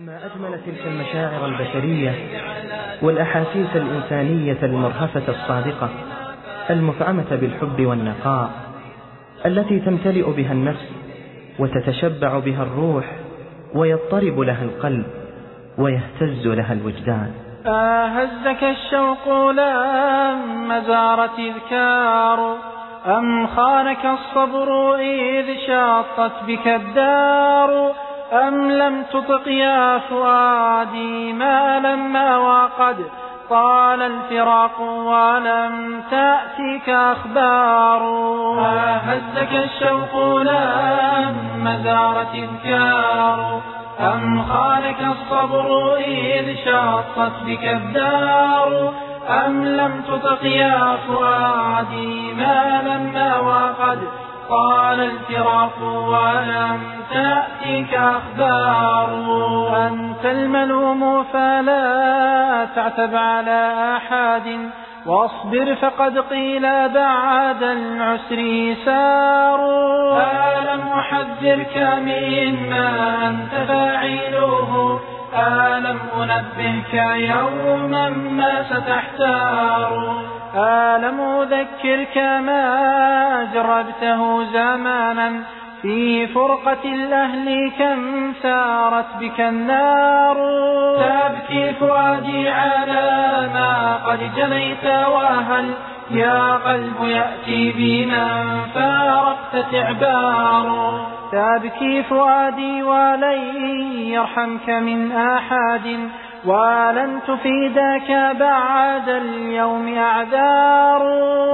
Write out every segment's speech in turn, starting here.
ما أجمل تلك المشاعر البشرية والأحاسيس الإنسانية المرهفة الصادقة المفعمة بالحب والنقاء التي تمتلئ بها النفس وتتشبع بها الروح ويضطرب لها القلب ويهتز لها الوجدان. أهزك الشوق لما زارت إذكار أم خانك الصبر إذ شاطت بك الدار أم لم تطق يا فؤادي ما لما وقد طال الفراق ولم تأتك أخبار أهزك الشوق لما زارت إذكار أم خانك الصبر إذ شاطت بك الدار أم لم تطق يا فؤادي ما لما وقد طال الفراق ولم تأتك أخبار. أنت الملوم فلا تعتب على أحد واصبر فقد قيل بعد العسر يسار ألم أحذرك مما أنت فاعله. ألم أنبهك يوما ما ستحتار. أذكرك ما جربته زمانا في فرقة الأهل كم سارت بك النار. تبكي فؤادي على ما قد جنيت وهل يا قلب يأتي بمن فارقت تعبار. تبكي فؤادي ولن يرحمك من أحد. ولن تفيدك بعد اليوم أعذار.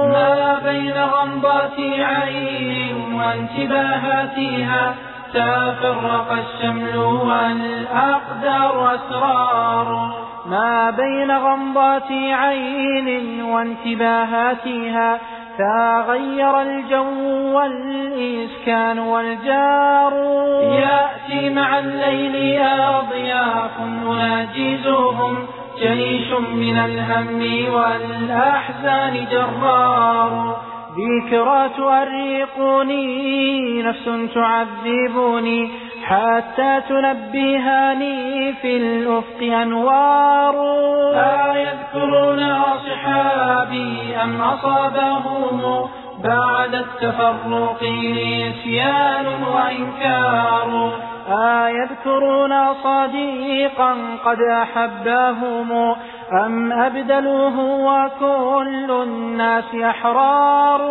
ما بين غمضات عين وانتباهاتها تفرق الشمل والأقدار أسرار. ما بين غمضات عين وانتباهاتها تغير الجو والإسكان والجار. يأتي مع الليل أضياف أناجزهم جيش من الهم والأحزان جرار. ذكرى تؤرقني نفس تعذبني حتى تنبهني في الأفق أنوار. أم أصابهم بعد التفرق نسيان وإنكار. أيذكرون صديقا قد أحبهم أم أبدلوه وكل الناس أحرار؟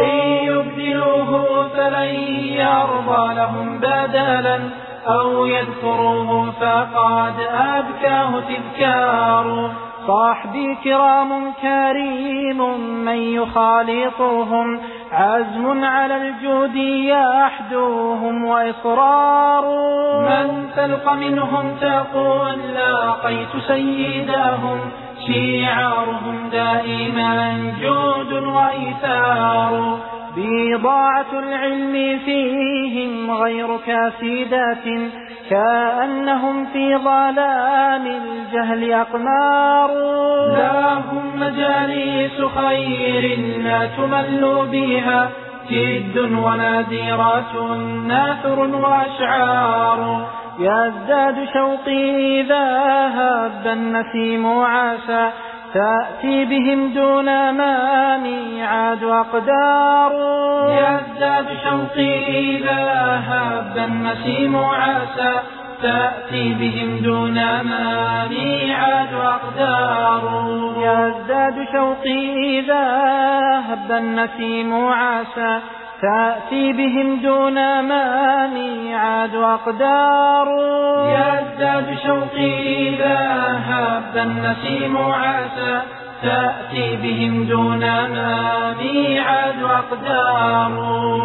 إن يبدلوه فلن يرضى لهم بدلا أو يذكروه فقد أبكاه تذكار. صاحبي كرام كريم من يخالطهم عزم على الجود يحدوهم وإصرار. من تلق منهم تقول لاقيت سيدهم شعارهم دائما جود وإيثار. بضاعة العلم فيهم غير كاسدات كأنهم في ظلام الجهل أقمار. لا هم مجالس خير لا تمل بها جد ونادرة ناثر وأشعار. يزداد شوقي إذا هب النسيم عاسى تأتي بهم دون ما ميعاد أقدار. يزداد شوقي إذا هب النسيم عاسى تأتي بهم دون ما ميعاد أقدار. يزداد شوقي إذا هب النسيم عاسى تأتي بهم دون ما ميعاد أقدار يزداد شوقي إذا هب النسيم عاسى تأتي بهم دون ما ميعاد أقدار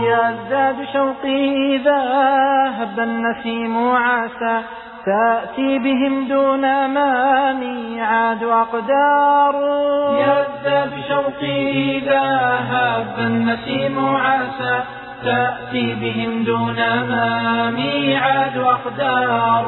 يزداد شوقي إذا هب النسيم عاسى تأتي بهم دون ما ميعاد أقدار يزداد شوقي إذا هب النسيم عاسى تأتي بهم دون ما ميعاد أقدار